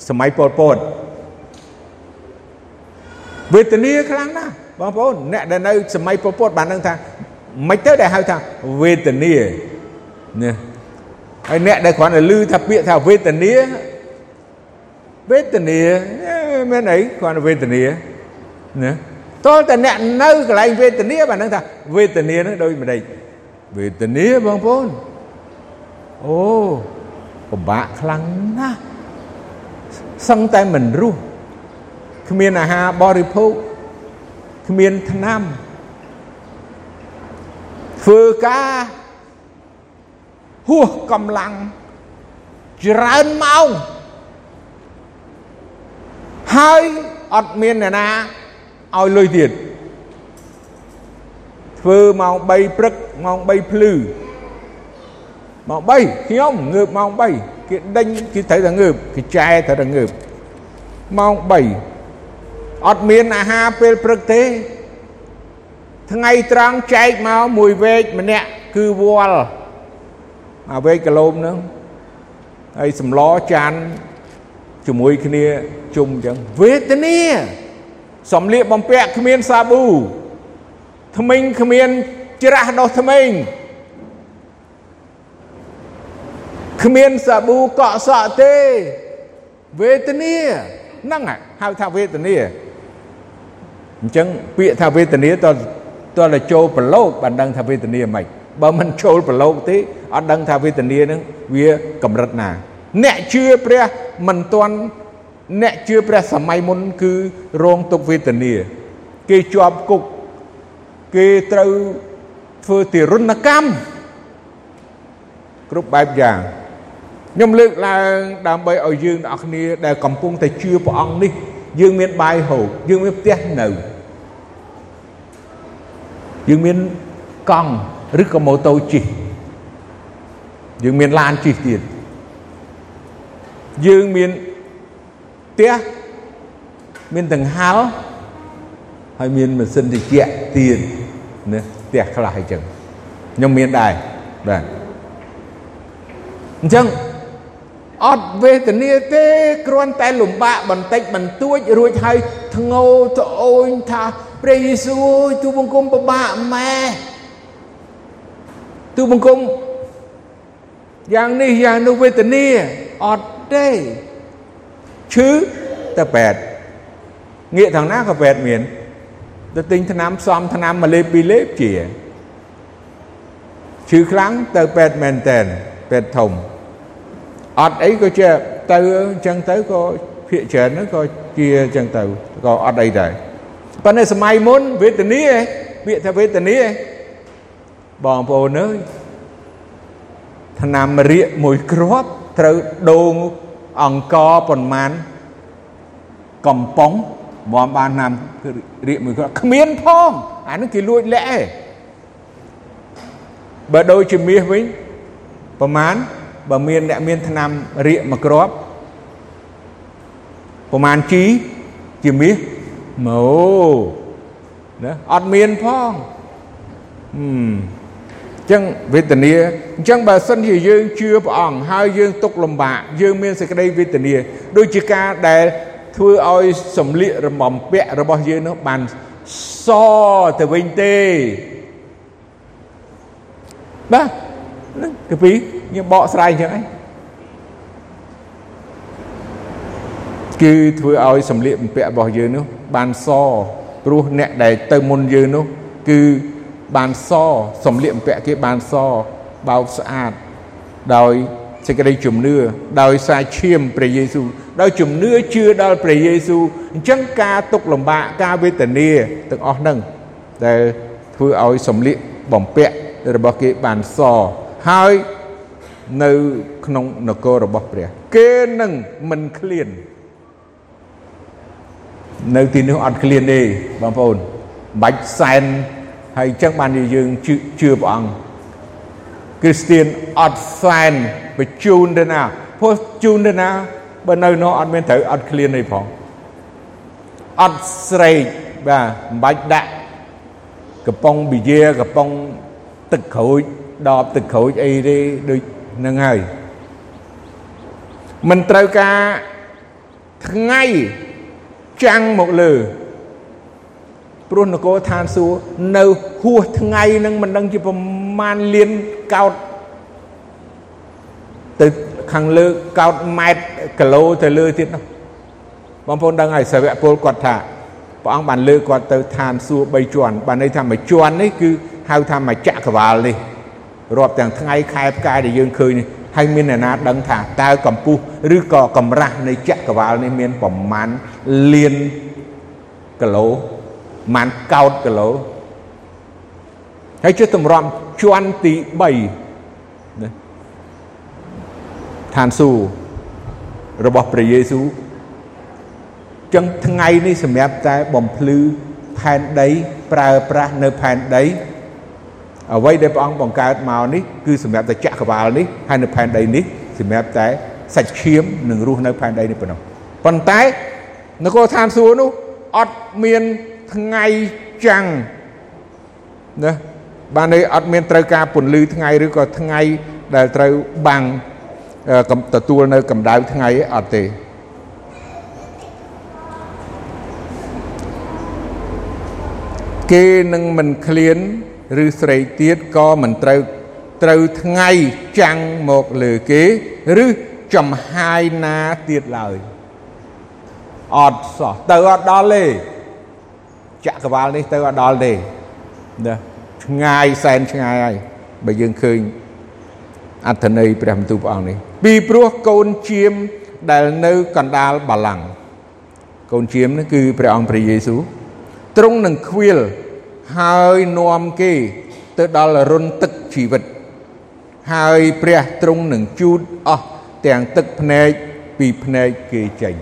សម័យប៉ុលពតវេទនាខ្លាំងណាស់បងប្អូនអ្នកដែលនៅសម័យប៉ុលពតបានដឹងថាមិនទៅដែលហៅថាវេទនាណាហើយអ្នកដែលគ្រាន់តែឮថាពាក្យថាវេទនាវេទនាមានអីគ្រាន់តែវេទនាណា តើតែអ្នកនៅកន្លែងវេទនាបានដឹងថាវេទនានឹងដូចម្ដេចវេទនាបងប្អូនអូពិបាកខ្លាំងណាស់សឹងតែមិនរស់គ្មានអាហារបរិភោគគ្មានថ្នាំធ្វើការហួសកម្លាំងច្រើនម៉ោងហើយអត់មានអ្នកណា ឲ្យលុយទៀតធ្វើម៉ោង3ព្រឹកម៉ោង3ភ្លឺម៉ោង3ខ្ញុំងើបម៉ោង3គេដេញគេត្រូវតែងើបគេចែត្រូវតែងើបម៉ោង3អត់មានអាហារពេលព្រឹកទេ ថ្ងៃត្រង់ចែកមកមួយវែកម្នាក់គឺវល់អាវែកគីឡូមហ្នឹងហើយសម្លចានជាមួយគ្នាជុំអញ្ចឹងវេទនា សំលៀកបំពាក់គ្មានសាប៊ូថ្មិញគ្មានច្រាស់ដោះថ្មិញគ្មានសាប៊ូកក់សក់ទេវេទនាហ្នឹងហៅថាវេទនាអញ្ចឹងពាក្យថាវេទនាតតតែចូលប្រឡូកបានដឹងថាវេទនាមិនបើមិនចូលប្រឡូកទេអត់ដឹងថាវេទនានឹងវាកម្រិតណា អ្នកជឿព្រះមិនទាន់ អ្នកជឿព្រះសម័យមុនគឺរងទុក្ខវេទនា គេជាប់គុកគេត្រូវធ្វើទារុណកម្មគ្រប់បែបយ៉ាងខ្ញុំលើកឡើងដើម្បីឲ្យយើងទាំងអស់គ្នាដែលកំពុងតែជឿព្រះអង្គនេះ យើងមានបាយហូបយើងមានផ្ទះនៅយើងមានកង់ឬក៏ម៉ូតូជិះយើងមានឡានជិះទៀតយើងមាន ផ្ទះមានដង្ហល់ហើយមានម៉ាស៊ីនត្រជាក់ទៀតណាផ្ទះខ្លះអញ្ចឹងខ្ញុំមានដែរបាទអញ្ចឹងអត់វេទនាទេគ្រាន់តែលំបាកបន្តិចបន្តួចរួចហើយធ្ងោត្អូញថាព្រះយេស៊ូវអើយទូបង្គំពិបាកម៉ែទូបង្គំយ៉ាងនេះយ៉ាងនោះវេទនាអត់ទេ ឈឺទៅពេទ្យងាកថងណាក៏ពេទ្យមានទៅទិញថ្នាំផ្សំថ្នាំមួយលេបពីរលេបជាឈឺខ្លាំងទៅពេទ្យមែនតែនពេទ្យធំអត់អីក៏ជាទៅអញ្ចឹងទៅក៏ភាកច្រើនហ្នឹងក៏ជាអញ្ចឹងទៅក៏អត់អីដែរប៉ុន្តែសម័យមុនវេទនាពាក្យថាវេទនាបងប្អូនអើយថ្នាំរៀកមួយគ្រាប់ត្រូវដូងអង្គប៉ុន្មាន កំប៉ុងមកបានណាំរៀកមួយគ្រាប់គ្មានផងអានឹងគេលួចលាក់ឯងបើដូចជាមាសវិញប្រមាណបើមានអ្នកមានថ្នាំរៀកមួយគ្រាប់ប្រមាណជីជាមាសម៉ូណាអត់មានផងហឹមចឹងវេទនាអញ្ចឹងបើសិនជាយើងជឿព្រះអង្គហើយយើងទុកលំបាកយើងមានសេចក្តីវេទនាដូចជាការដែល ធ្វើឲ្យសំលៀករំពាក់របស់យើងនោះបានសទៅវិញទេបាទហ្នឹងកាពីខ្ញុំបកស្រាយអញ្ចឹងឯងគឺធ្វើឲ្យសម្លៀកបំពាក់របស់យើងនោះបានសព្រោះអ្នកដែលទៅមុនយើងនោះគឺបានសសម្លៀកបំពាក់គេបានសបោកស្អាតដោយសេចក្តីជំនឿដោយសារឈាមព្រះយេស៊ូវ ដោយជំនឿជឿដល់ព្រះយេស៊ូវអញ្ចឹងការទុកលំបាកការវេទនាទាំងអស់ហ្នឹងដែលធ្វើឲ្យសម្លៀកបំពាក់របស់គេបានសហើយនៅក្នុងនគររបស់ព្រះ គេនឹងមិនឃ្លាននៅទីនោះអត់ឃ្លានទេបងប្អូនបាច់សែនហើយអញ្ចឹងបានយើងជឿព្រះអង្គគ្រីស្ទៀនអត់សែនបញ្ជូនទៅណាព្រោះជូនទៅណា បើនៅនោះអត់មានត្រូវអត់ឃ្លានទេផងអត់ស្រេកបាទមិនបាច់ដាក់កំប៉ុងប៊ីយាកំប៉ុងទឹកក្រូចដបទឹកក្រូចអីទេដូចនឹងហើយមិនត្រូវការថ្ងៃចាំងមកលើព្រោះនគរឋានសួគ៌នៅហួសថ្ងៃនឹងមិនដឹងជាប្រមាណលានកោតទៅ ខាងលើកោតម៉ែត្រគីឡូទៅលើទៀតនោះបងប្អូនដឹងហើយសាវកពលគាត់ថាព្រះអង្គបានលើកគាត់ទៅឋានសួគ៌3ជាន់បានន័យថាមួយជាន់នេះគឺហៅថាមួយចក្រវាលនេះរាប់ទាំងថ្ងៃខែផ្កាយដែលយើងឃើញនេះហើយមានអ្នកណាដឹងថាតើកម្ពស់ឬក៏កម្រាស់នៃចក្រវាលនេះមានប្រមាណលានគីឡូប្រមាណកោតគីឡូហើយជាតម្រាំជាន់ទី3ណា ឋានសួគ៌របស់ព្រះយេស៊ូវចឹងថ្ងៃនេះសម្រាប់តែបំភ្លឺផែនដីប្រើប្រាស់នៅផែនដីអ្វីដែលព្រះអង្គបង្កើតមកនេះគឺសម្រាប់តែចក្រវាលនេះហើយនៅផែនដីនេះសម្រាប់តែសាច់ឈាមនឹងរស់នៅផែនដីនេះប៉ុណ្ណោះប៉ុន្តែនគរឋានសួគ៌នោះអត់មានថ្ងៃចាំងណាបានន័យអត់មានត្រូវការពន្លឺថ្ងៃឬក៏ថ្ងៃដែលត្រូវបាំង ទទួលនៅកម្ដៅថ្ងៃអត់ទេគេនឹងមិនឃ្លានឬស្រីទៀតក៏មិនត្រូវត្រូវថ្ងៃចាំងមកលើគេឬចំហាយណាទៀតឡើយអត់សោះទៅអត់ដល់ទេចក្រវាលនេះទៅអត់ដល់ទេណាឆ្ងាយសែនឆ្ងាយហើយបើយើងឃើញ អត្ថន័យព្រះបន្ទូលព្រះអង្គនេះពីព្រោះកូនជាមដែលនៅកណ្ដាលបល្ល័ង្កកូនជាមនេះគឺព្រះអង្គព្រះយេស៊ូវទ្រង់នឹងខ្វៀលហើយនាំគេទៅដល់រុនទឹកជីវិត ហើយព្រះទ្រង់នឹងជូតអស់ទាំងទឹកភ្នែកពីភ្នែកគេចេញ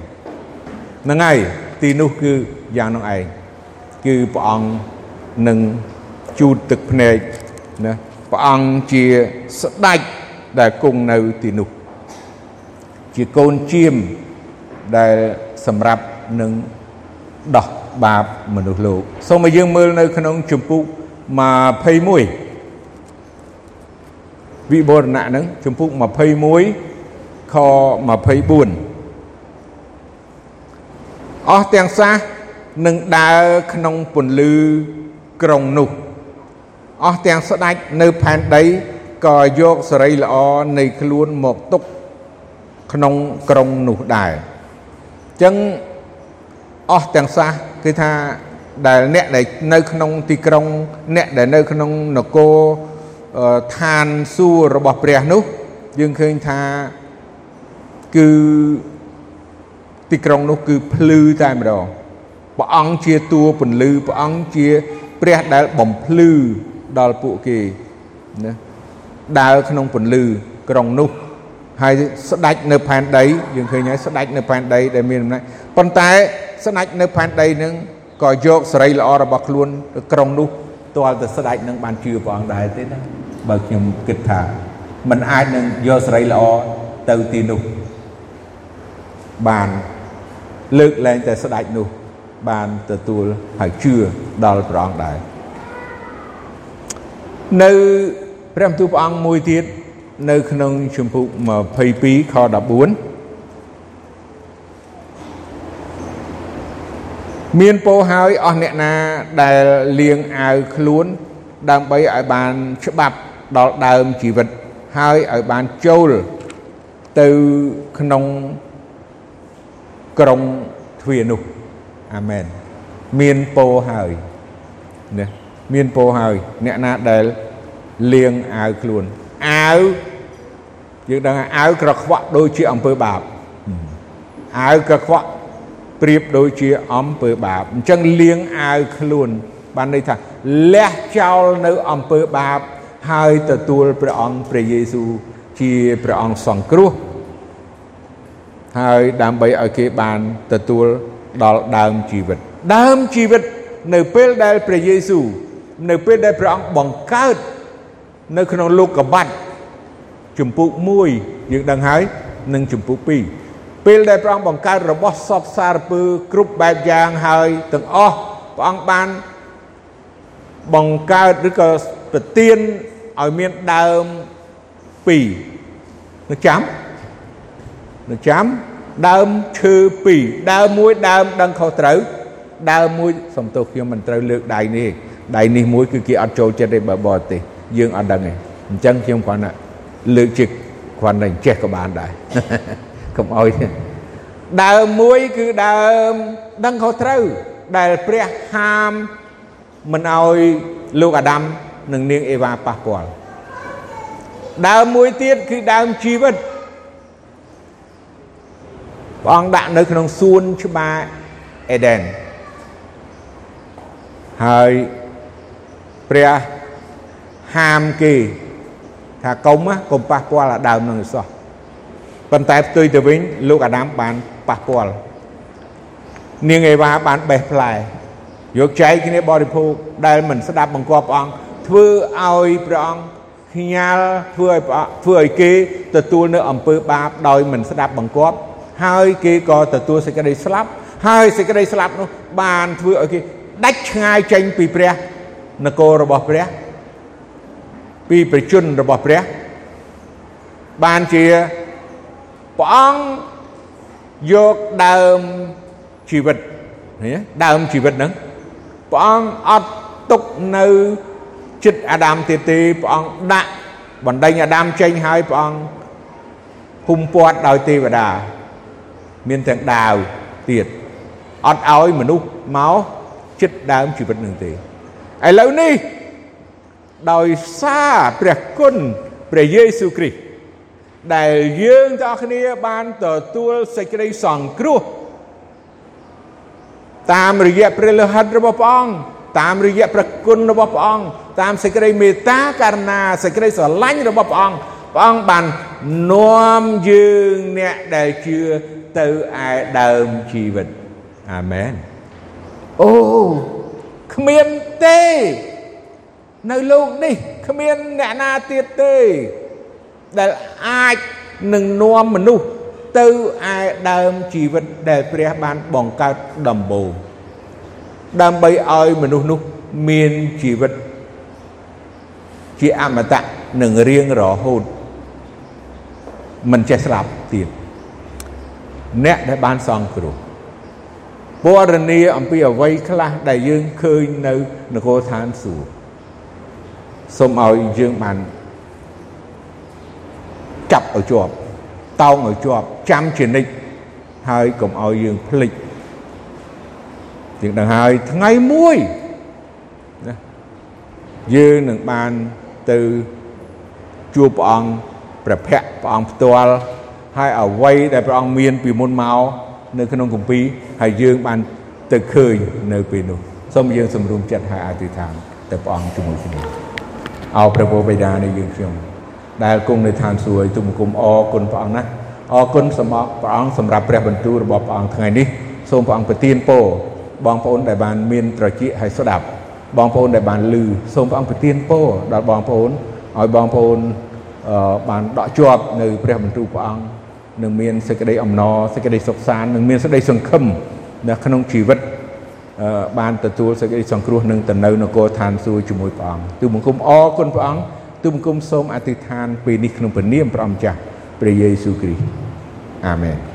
ហ្នឹងហើយទីនោះគឺយ៉ាងនោះឯងគឺព្រះអង្គនឹងជូតទឹកភ្នែកណាព្រះអង្គជាស្ដេច ដែលគង់នៅទីនោះ ជាកូនជាមដែលសម្រាប់នឹងដោះបាបមនុស្សលោកសូមឲ្យយើងមើលនៅ ក្នុងជំពូក21វិបរណៈហ្នឹងជំពូក21ខ24អស់ទាំងសះនឹងដើរក្នុងពន្លឺក្រុងនោះអស់ទាំងស្ដេចនៅផែនដី ក៏យកសេរីល្អនៃខ្លួនមកទុកក្នុងក្រុងនោះដែរអញ្ចឹងអស់ទាំងសះគឺថាដែលអ្នកដែលនៅក្នុងទីក្រុង អ្នកដែលនៅក្នុងនគរឋានសួគ៌របស់ព្រះនោះ យើងឃើញថាគឺទីក្រុងនោះគឺភ្លឺតែម្ដងព្រះអង្គជាតួពន្លឺព្រះអង្គជាព្រះដែលបំភ្លឺដល់ពួកគេណា ដើរក្នុងពន្លឺក្រុងនោះហើយស្ដេចនៅផែនដីយើងឃើញហើយស្ដេចនៅផែនដីដែលមានអំណាចប៉ុន្តែស្ដេចនៅផែនដីនឹងក៏យកសេរីល្អរបស់ខ្លួនទៅក្រុងនោះទាល់តែស្ដេចនឹងបានជឿព្រះអង្គដែរទេណាបើខ្ញុំគិតថាมันអាចនឹងយកសេរីល្អទៅទីនោះបានលើកលែងតែស្ដេចនោះបានទទួលហើយជឿដល់ព្រះអង្គដែរនៅ ព្រះបន្ទូលព្រះអង្គមួយទៀតនៅក្នុងជំពូក22ខ14មានពោហើយអស់អ្នកណាដែលលៀងអាវខ្លួន ដើម្បីឲ្យបានច្បាប់ដល់ដើមជីវិតហើយឲ្យបានចូលទៅក្នុងក្រុងទ្វារនោះអាមែនមានពោហើយណាមានពោហើយអ្នកណាដែល លាងអាវខ្លួនអាវយើងដឹងអាវក្រខ្វក់ដូចជាអំពើបាបអាវក្រខ្វក់ប្រៀបដូចជាអំពើបាបអញ្ចឹងលាងអាវខ្លួន បានន័យថាលះចោលនៅអំពើបាប ហើយទទួលព្រះអង្គព្រះយេស៊ូវជាព្រះអង្គសង្គ្រោះហើយដើម្បីឲ្យគេបានទទួលដល់ដើមជីវិត ដើមជីវិត នៅពេលដែលព្រះយេស៊ូវនៅពេលដែលព្រះអង្គបង្កើត នៅក្នុងលោកកបាត់ជំពូក1យើងដឹងហើយនិងជំពូក2ពេលដែលព្រះអង្គបង្កើតរបស់សពសារពើគ្រប់បែបយ៉ាងហើយទាំងអស់ព្រះអង្គបានបង្កើតឬក៏ប្រទានឲ្យមានដើម2នឹងចាំនឹងចាំដើមឈើ2ដើមមួយដើមដឹងខុសត្រូវដើមមួយសំទោសខ្ញុំមិនត្រូវលើកដៃនេះដៃនេះមួយគឺគេអត់ចូលចិត្តទេបើបរទេស យើងអត់ដឹងទេអញ្ចឹងខ្ញុំគ្រាន់តែលើកជាគ្រាន់តែចេះក៏បានដែរកុំអោយដើមមួយគឺដើមដឹងខុសត្រូវដែលព្រះហាមមិនអោយលោកអាដាមនិងនាងអេវ៉ាប៉ះពាល់ដើមមួយទៀតគឺដើមជីវិតព្រះអង្គដាក់នៅក្នុងសួនច្បារអេដេនហើយព្រះ ហាមគេថាកុំកុំប៉ះពាល់អាដើមនឹងសោះប៉ុន្តែផ្ទុយទៅវិញលោកអាដាមបានប៉ះពាល់នាងអេវ៉ាបានបេះផ្លែយកចែកគ្នាបរិភោគដែលមិនស្ដាប់បង្គាប់ព្រះអង្គធ្វើឲ្យព្រះអង្គខ្ញាល់ធ្វើឲ្យធ្វើឲ្យគេទទួលនៅអំពើបាបដោយមិនស្ដាប់បង្គាប់ ហើយគេក៏ទទួលសេចក្តីស្លាប់ ហើយសេចក្តីស្លាប់នោះបានធ្វើឲ្យគេដាច់ឆ្ងាយចេញពីព្រះនគររបស់ព្រះ ពីប្រជជនរបស់ព្រះបានជាព្រះអង្គយកដើមជីវិតដើមជីវិតហ្នឹងព្រះអង្គអត់ទុកនៅចិត្តអាដាមទៀតទេព្រះអង្គដាក់បណ្ដេញអាដាមចេញហើយព្រះអង្គហុំព័ទ្ធដោយទេវតាមានទាំងដាវទៀតអត់ឲ្យមនុស្សមកចិត្តដើមជីវិតនឹងទេឥឡូវនេះ ដោយសារព្រះគុណព្រះយេស៊ូវគ្រីស្ទដែលយើងទាំងអស់គ្នាបានទទួលសេចក្តីសង្គ្រោះតាមរយៈព្រះលិខិតរបស់ព្រះអង្គតាមរយៈព្រះគុណរបស់ព្រះអង្គតាមសេចក្តីមេត្តាករុណាសេចក្តីស្រឡាញ់របស់ព្រះអង្គព្រះអង្គបាននាំយើងអ្នកដែលជឿទៅឯដើមជីវិតអាមែនអូគ្មានទេ នៅលោកនេះគ្មានអ្នកណាទៀតទេ ដែលអាចនឹងនាំមនុស្សទៅឯដើមជីវិតដែលព្រះបានបង្កើតដំបូងដើម្បីឲ្យមនុស្សនោះមានជីវិតជាអមតៈនឹងរៀងរហូតមិនចេះស្លាប់ទៀតអ្នកដែលបានសង្គ្រោះពរនីអំពីអវ័យខ្លះដែលយើងឃើញនៅនគរឋានសួគ៌ សូមឲ្យយើងបានចាប់ឲ្យជាប់តោងឲ្យជាប់ចាំជានិច្ចហើយកុំឲ្យយើងភ្លេចយើងដឹងហើយថ្ងៃមួយណាយើងនឹងបានទៅជួបព្រះអង្គព្រះភ័ក្ត្រព្រះអង្គផ្ទាល់ហើយអ្វីដែលព្រះអង្គមានពីមុនមកនៅក្នុងគម្ពីរហើយយើងបានទៅឃើញនៅពេលនោះសូមយើងសម្រុំចិត្តហើយអធិដ្ឋានទៅព្រះអង្គជាមួយគ្នា អោព្រះពោបិតានៃយើងខ្ញុំដែលគង់នៅឋានសួគ៌ទុំគុំអរគុណព្រះអង្គណាអរគុណសម្រាប់ព្រះអង្គសម្រាប់ព្រះបន្ទូលរបស់ព្រះអង្គថ្ងៃនេះសូមព្រះអង្គប្រទានពរបងប្អូនដែលបានមានត្រចៀកហើយស្ដាប់បងប្អូនដែលបានឮសូមព្រះអង្គប្រទានពរដល់បងប្អូនឲ្យបងប្អូនបានដកជាប់នៅព្រះបន្ទូលព្រះអង្គនឹងមានសេចក្តីអំណរសេចក្តីសុខសាន្តនឹងមានសេចក្តីសង្ឃឹមនៅក្នុងជីវិត បានទទួលសេចក្តីសង្គ្រោះនឹងទៅនៅនគរឋានសួគ៌ជាមួយព្រះអង្គទូបង្គំអរគុណព្រះអង្គទូបង្គំសូមអធិដ្ឋានពេលនេះក្នុងព្រះនាមព្រះអង្គម្ចាស់ព្រះយេស៊ូវគ្រីស្ទអាមែន